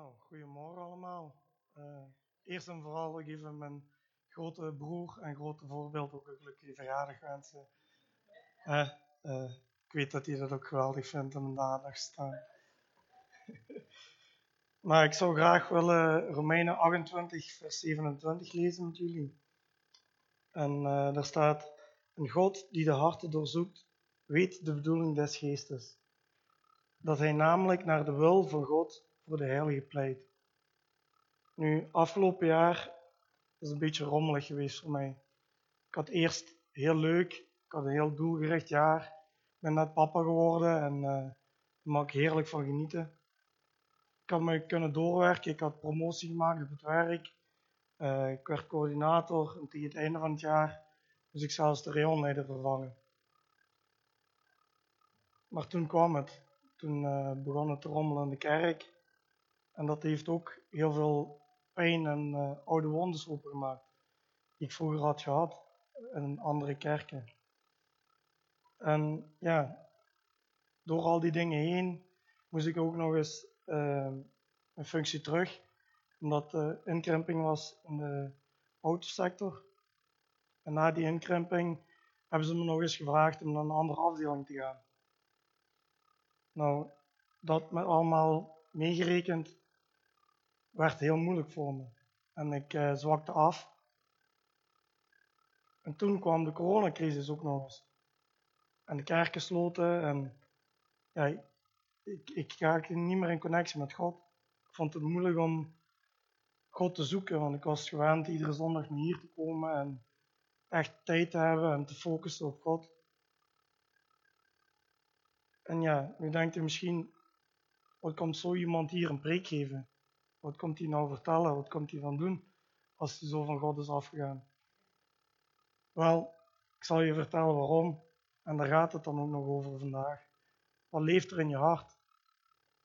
Nou, goedemorgen allemaal. Uh, eerst en vooral ik even mijn grote broer en grote voorbeeld ook een gelukkige verjaardag wensen. Uh, uh, ik weet dat hij dat ook geweldig vindt om de aandacht staan. maar ik zou graag willen Romeinen 28, vers 27 lezen met jullie. En daar staat: Een God die de harten doorzoekt, weet de bedoeling des geestes. Dat hij namelijk naar de wil van God voor de heilige pleit. Nu, afgelopen jaar is een beetje rommelig geweest voor mij. Ik had eerst heel leuk, ik had een heel doelgericht jaar. Ik ben net papa geworden en uh, daar mag ik heerlijk van genieten. Ik had me kunnen doorwerken, ik had promotie gemaakt op het werk. Uh, ik werd coördinator en tegen het einde van het jaar moest ik zelfs de rayonleider vervangen. Maar toen kwam het. Toen uh, begon het te rommelen in de kerk. En dat heeft ook heel veel pijn en uh, oude wondes opengemaakt. Die ik vroeger had gehad in andere kerken. En ja, door al die dingen heen moest ik ook nog eens uh, een functie terug. Omdat de inkrimping was in de autosector. En na die inkrimping hebben ze me nog eens gevraagd om naar een andere afdeling te gaan. Nou, dat met allemaal meegerekend werd heel moeilijk voor me. En ik uh, zwakte af. En toen kwam de coronacrisis ook nog eens. En de kerken sloten en ja, ik, ik raakte niet meer in connectie met God. Ik vond het moeilijk om God te zoeken, want ik was gewend iedere zondag hier te komen en echt tijd te hebben en te focussen op God. En ja, nu denkt u misschien, wat komt zo iemand hier een preek geven? Wat komt hij nou vertellen? Wat komt hij van doen als hij zo van God is afgegaan? Wel, ik zal je vertellen waarom. En daar gaat het dan ook nog over vandaag. Wat leeft er in je hart?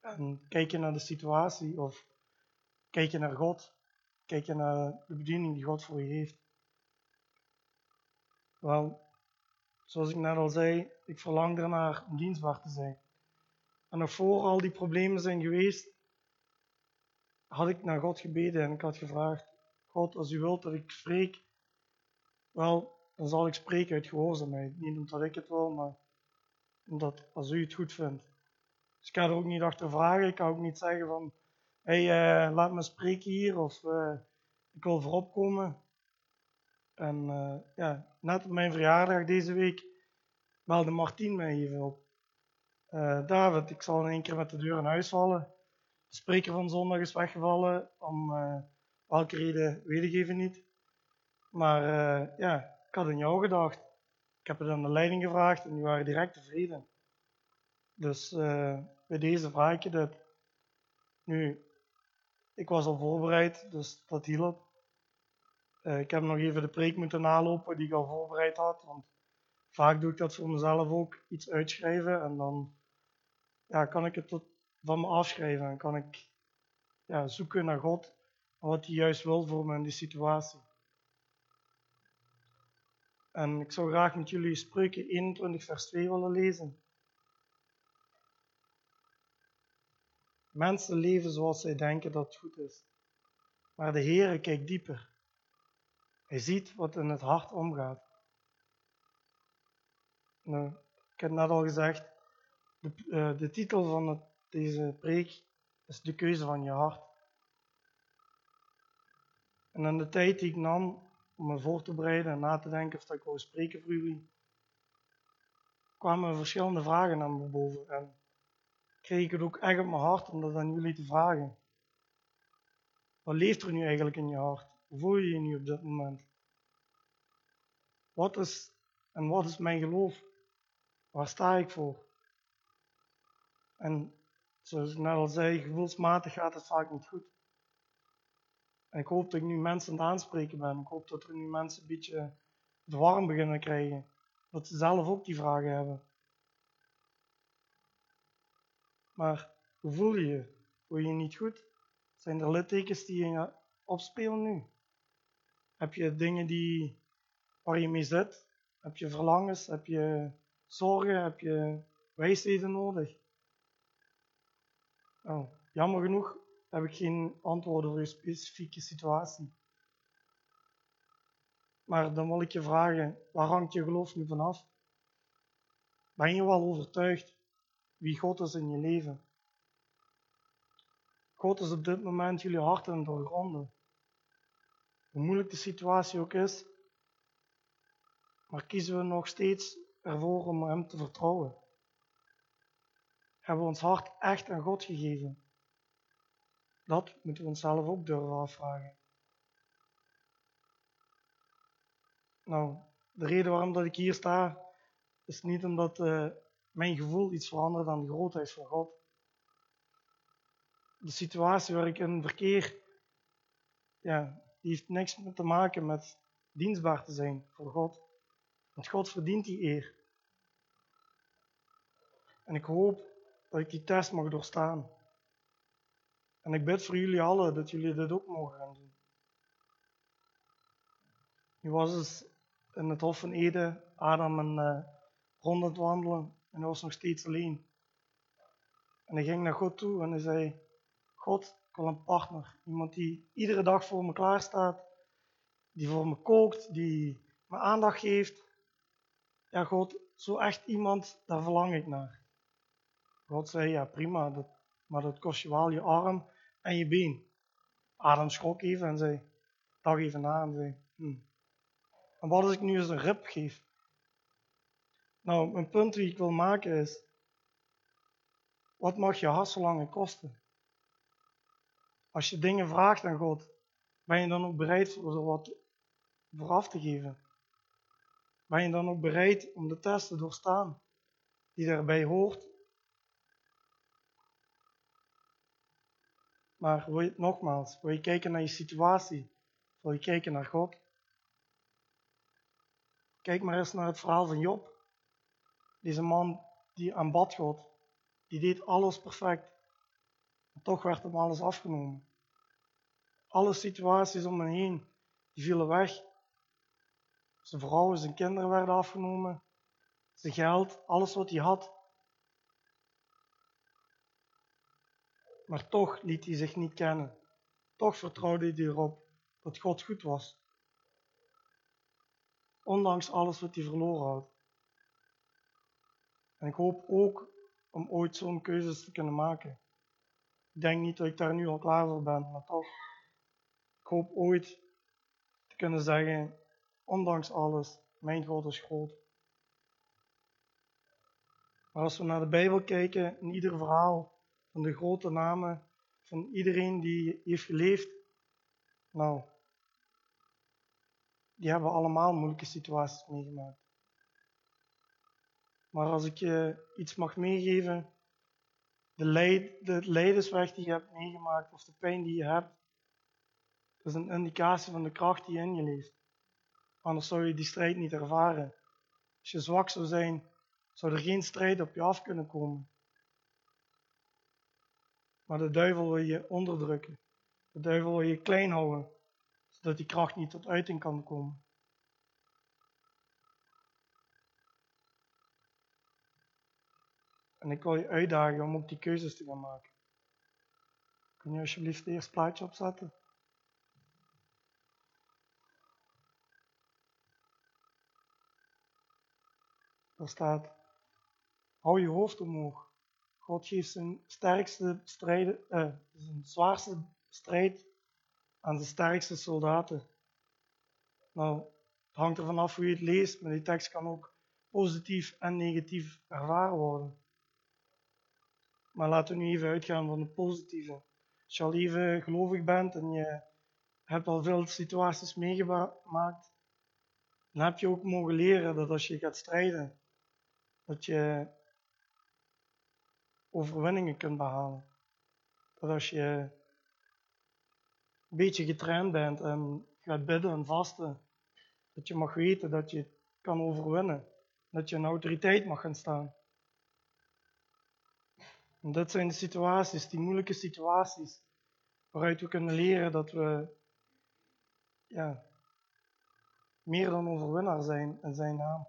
En kijk je naar de situatie of kijk je naar God? Kijk je naar de bediening die God voor je heeft? Wel, zoals ik net al zei, ik verlang ernaar om dienstbaar te zijn. En nog voor al die problemen zijn geweest, had ik naar God gebeden en ik had gevraagd: God, als u wilt dat ik spreek, wel, dan zal ik spreken uit gehoorzaamheid. Niet omdat ik het wil, maar omdat als u het goed vindt. Dus ik ga er ook niet achter vragen. Ik kan ook niet zeggen van: hé, hey, uh, laat me spreken hier of uh, ik wil voorop komen. En uh, ja, net op mijn verjaardag deze week belde Martien mij even op. David, ik zal in één keer met de deur in huis vallen. De spreker van zondag is weggevallen. Om uh, welke reden weet ik even niet. Maar uh, ja, ik had aan jou gedacht. Ik heb het aan de leiding gevraagd en die waren direct tevreden. Dus uh, bij deze vraag ik je dit. Nu, ik was al voorbereid, dus dat hielp. ik heb nog even de preek moeten nalopen die ik al voorbereid had. Want vaak doe ik dat voor mezelf ook, iets uitschrijven en dan ja, kan ik het tot van me afschrijven en kan ik ja, zoeken naar God en wat hij juist wil voor me in die situatie. En ik zou graag met jullie Spreuken 21 vers 2 willen lezen. Mensen leven zoals zij denken dat het goed is. Maar de Heere kijkt dieper. Hij ziet wat in het hart omgaat. Nou, ik heb net al gezegd, de, uh, de titel van het deze preek is de keuze van je hart. En in de tijd die ik nam om me voor te bereiden en na te denken of dat ik wou spreken voor jullie, kwamen verschillende vragen naar me boven. En kreeg ik het ook echt op mijn hart om dat aan jullie te vragen. Wat leeft er nu eigenlijk in je hart? Hoe voel je je nu op dit moment? Wat is en wat is mijn geloof? Waar sta ik voor? En Zoals ik net al zei, gevoelsmatig gaat het vaak niet goed. En ik hoop dat ik nu mensen aan het aanspreken ben. Ik hoop dat er nu mensen een beetje het warm beginnen krijgen. Dat ze zelf ook die vragen hebben. Maar hoe voel je je? Voel je je niet goed? Zijn er littekens die je opspelen nu? Heb je dingen die, waar je mee zit? Heb je verlangens? Heb je zorgen? Heb je wijsheden nodig? Oh, jammer genoeg heb ik geen antwoorden voor je specifieke situatie. Maar dan wil ik je vragen, waar hangt je geloof nu vanaf? Ben je wel overtuigd wie God is in je leven? God is op dit moment jullie harten doorgronden. Hoe moeilijk de situatie ook is, maar kiezen we nog steeds ervoor om Hem te vertrouwen? Hebben we ons hart echt aan God gegeven? Dat moeten we onszelf ook durven afvragen. Nou, de reden waarom dat ik hier sta, is niet omdat uh, mijn gevoel iets verandert aan de grootheid van God. De situatie waar ik in verkeer, ja, die heeft niks te maken met dienstbaar te zijn voor God. Want God verdient die eer. En ik hoop dat ik die test mag doorstaan. En ik bid voor jullie allen dat jullie dit ook mogen gaan doen. Nu was het in het Hof van Eden, Adam en uh, het wandelen en hij was nog steeds alleen. En hij ging naar God toe en hij zei, God, ik wil een partner. Iemand die iedere dag voor me klaar staat, die voor me kookt, die me aandacht geeft. Ja, God, zo echt iemand, daar verlang ik naar. God zei, ja prima, maar dat kost je wel je arm en je been. Adam schrok even en zei, dag even na en zei, hm. En wat als ik nu eens een rib geef? Nou, mijn punt die ik wil maken is, wat mag je hasselangen kosten? Als je dingen vraagt aan God, ben je dan ook bereid voor zo wat vooraf te geven? Ben je dan ook bereid om de test te doorstaan die daarbij hoort Maar wil je, nogmaals, wil je kijken naar je situatie? Wil je kijken naar God? Kijk maar eens naar het verhaal van Job. Deze man die aanbad God, die deed alles perfect. En toch werd hem alles afgenomen. Alle situaties om hem heen, die vielen weg. Zijn vrouw zijn kinderen werden afgenomen. Zijn geld, alles wat hij had, Maar toch liet hij zich niet kennen. Toch vertrouwde hij erop dat God goed was. Ondanks alles wat hij verloren had. En ik hoop ook om ooit zo'n keuzes te kunnen maken. Ik denk niet dat ik daar nu al klaar voor ben, maar toch. Ik hoop ooit te kunnen zeggen, ondanks alles, mijn God is groot. Maar als we naar de Bijbel kijken, in ieder verhaal van de grote namen van iedereen die heeft geleefd. Nou, die hebben allemaal moeilijke situaties meegemaakt. Maar als ik je iets mag meegeven, de, leid, de leidensweg die je hebt meegemaakt of de pijn die je hebt, is een indicatie van de kracht die in je leeft. Anders zou je die strijd niet ervaren. Als je zwak zou zijn, zou er geen strijd op je af kunnen komen. Maar de duivel wil je onderdrukken. De duivel wil je klein houden, zodat die kracht niet tot uiting kan komen. En ik wil je uitdagen om ook die keuzes te gaan maken. Kun je alsjeblieft het eerste plaatje opzetten? Daar staat, hou je hoofd omhoog. God geeft zijn sterkste strijden, uh, zijn zwaarste strijd aan de sterkste soldaten. Nou, het hangt ervan af hoe je het leest, maar die tekst kan ook positief en negatief ervaren worden. Maar laten we nu even uitgaan van het positieve. Als je al even gelovig bent en je hebt al veel situaties meegemaakt, dan heb je ook mogen leren dat als je gaat strijden, dat je overwinningen kunt behalen. Dat als je een beetje getraind bent en gaat bidden en vasten, dat je mag weten dat je kan overwinnen. Dat je een autoriteit mag gaan staan. En dit zijn de situaties, die moeilijke situaties, waaruit we kunnen leren dat we ja, meer dan overwinnaar zijn in zijn naam.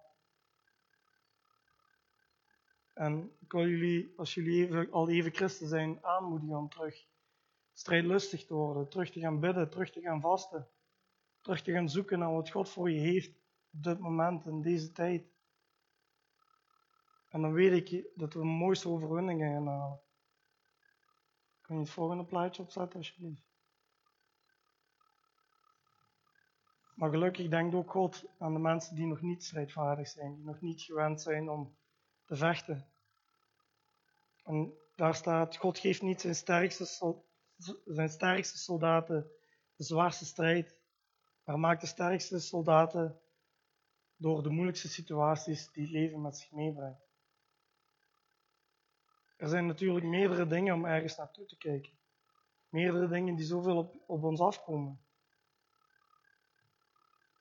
En ik wil jullie, als jullie even, al even christen zijn, aanmoedigen om terug strijdlustig te worden, terug te gaan bidden, terug te gaan vasten, terug te gaan zoeken naar wat God voor je heeft op dit moment, in deze tijd. En dan weet ik dat we de mooiste overwinningen gaan halen. Kun je het volgende plaatje opzetten, alsjeblieft? Maar gelukkig denkt ook God aan de mensen die nog niet strijdvaardig zijn, die nog niet gewend zijn om te vechten. En daar staat, God geeft niet zijn sterkste, zijn sterkste soldaten de zwaarste strijd, maar maakt de sterkste soldaten door de moeilijkste situaties die het leven met zich meebrengt. Er zijn natuurlijk meerdere dingen om ergens naartoe te kijken. Meerdere dingen die zoveel op, op ons afkomen.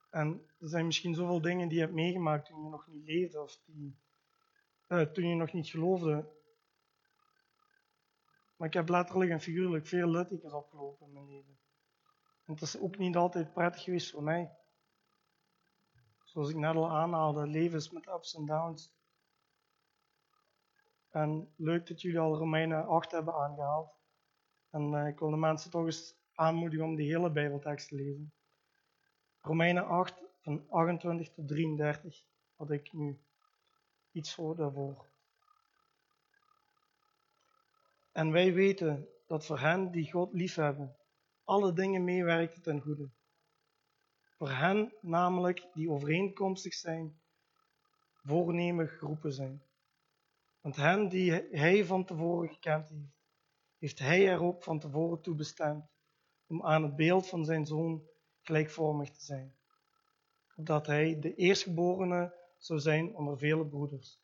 En er zijn misschien zoveel dingen die je hebt meegemaakt toen je nog niet leefde of die, uh, toen je nog niet geloofde. Maar ik heb letterlijk en figuurlijk veel littekens opgelopen in. En het is ook niet altijd prettig geweest voor mij. Zoals ik net al aanhaalde, leven is met ups en downs. En leuk dat jullie al Romeinen 8 hebben aangehaald. En uh, ik wil de mensen toch eens aanmoedigen om die hele Bijbeltekst te lezen. Romeinen 8, van 28 tot 33, had ik nu iets voor daarvoor. En wij weten dat voor hen die God liefhebben, alle dingen meewerken ten goede. Voor hen namelijk die overeenkomstig zijn, voornemen geroepen zijn. Want hen die hij van tevoren gekend heeft, heeft hij er ook van tevoren toe bestemd om aan het beeld van zijn zoon gelijkvormig te zijn. Opdat hij de eerstgeborene zou zijn onder vele broeders.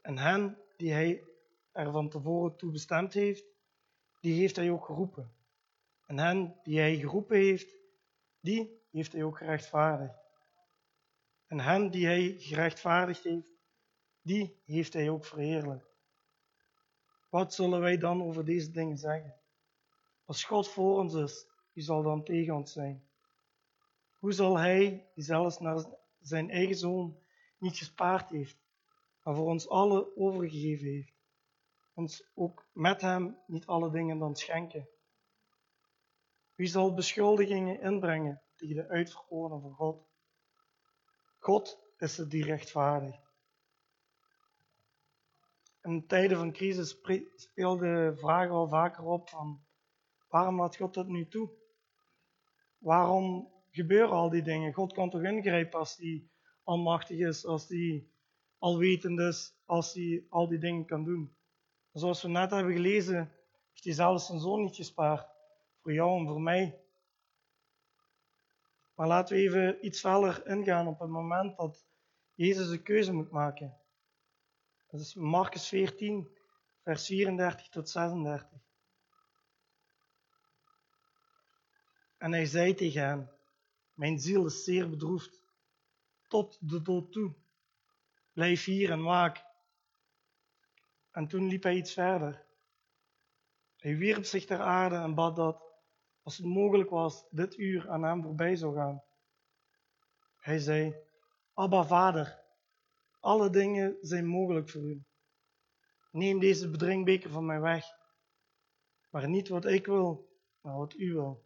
En hen die hij er van tevoren toe bestemd heeft, die heeft hij ook geroepen. En hen die hij geroepen heeft, die heeft hij ook gerechtvaardigd. En hen die hij gerechtvaardigd heeft, die heeft hij ook verheerlijkt. Wat zullen wij dan over deze dingen zeggen? Als God voor ons is, wie zal dan tegen ons zijn? Hoe zal hij, die zelfs naar zijn eigen zoon niet gespaard heeft, maar voor ons allen overgegeven heeft, ons ook met hem niet alle dingen dan schenken? Wie zal beschuldigingen inbrengen tegen de uitverkorenen van God? God is het die rechtvaardigt. In tijden van crisis speelde de vraag al vaker op van waarom laat God dat nu toe? Waarom gebeuren al die dingen? God kan toch ingrijpen als hij almachtig is, als hij alwetend is, als hij al die dingen kan doen. Zoals we net hebben gelezen, heeft hij zelfs zijn zoon niet gespaard. Voor jou en voor mij. Maar laten we even iets verder ingaan op het moment dat Jezus een keuze moet maken. Dat is Marcus 14, vers 34 tot 36. En hij zei tegen hem, mijn ziel is zeer bedroefd, tot de dood toe. Blijf hier en waak. En toen liep hij iets verder. Hij wierp zich ter aarde en bad dat, als het mogelijk was, dit uur aan hem voorbij zou gaan. Hij zei, Abba Vader, alle dingen zijn mogelijk voor u. Neem deze bedrinkbeker van mij weg. Maar niet wat ik wil, maar wat u wil.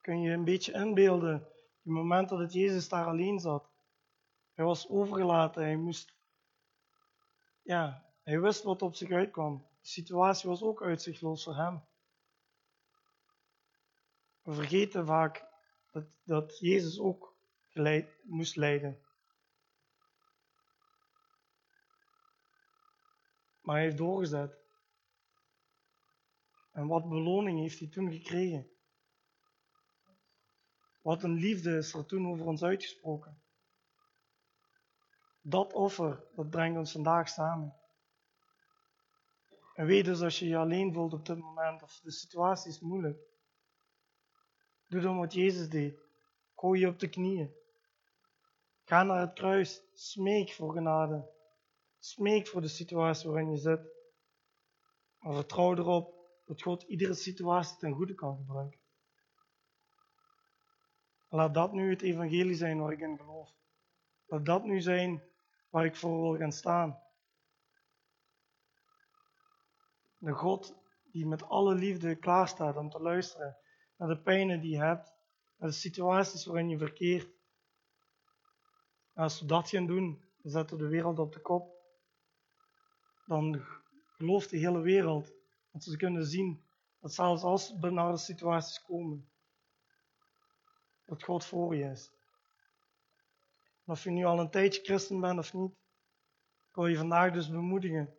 Kun je een beetje inbeelden, het moment dat Jezus daar alleen zat. Hij was overgelaten, hij moest, ja, hij wist wat op zich uitkwam. De situatie was ook uitzichtloos voor hem. We vergeten vaak dat, dat Jezus ook moest lijden. Maar hij heeft doorgezet. En wat beloning heeft hij toen gekregen? Wat een liefde is er toen over ons uitgesproken. Dat offer, dat brengt ons vandaag samen. En weet dus als je je alleen voelt op dit moment, of de situatie is moeilijk, doe dan wat Jezus deed. Gooi je op de knieën. Ga naar het kruis, smeek voor genade. Smeek voor de situatie waarin je zit. Maar vertrouw erop dat God iedere situatie ten goede kan gebruiken. Laat dat nu het evangelie zijn waar ik in geloof. Laat dat nu zijn waar ik voor wil gaan staan. De God die met alle liefde klaarstaat om te luisteren naar de pijnen die je hebt, naar de situaties waarin je verkeert. En als we dat gaan doen, dan zetten we de wereld op de kop. Dan gelooft de hele wereld dat ze kunnen zien dat zelfs als benarde situaties komen, dat God voor je is. Of je nu al een tijdje christen bent of niet, ik je vandaag dus bemoedigen.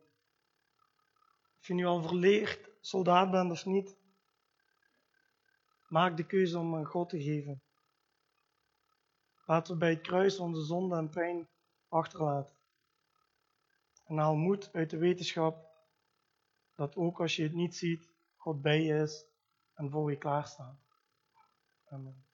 Of je nu al verleerd soldaat bent of niet, maak de keuze om God te geven. Laten we bij het kruis onze zonde en pijn achterlaten. En haal moed uit de wetenschap dat ook als je het niet ziet, God bij je is en voor je klaarstaat. Amen.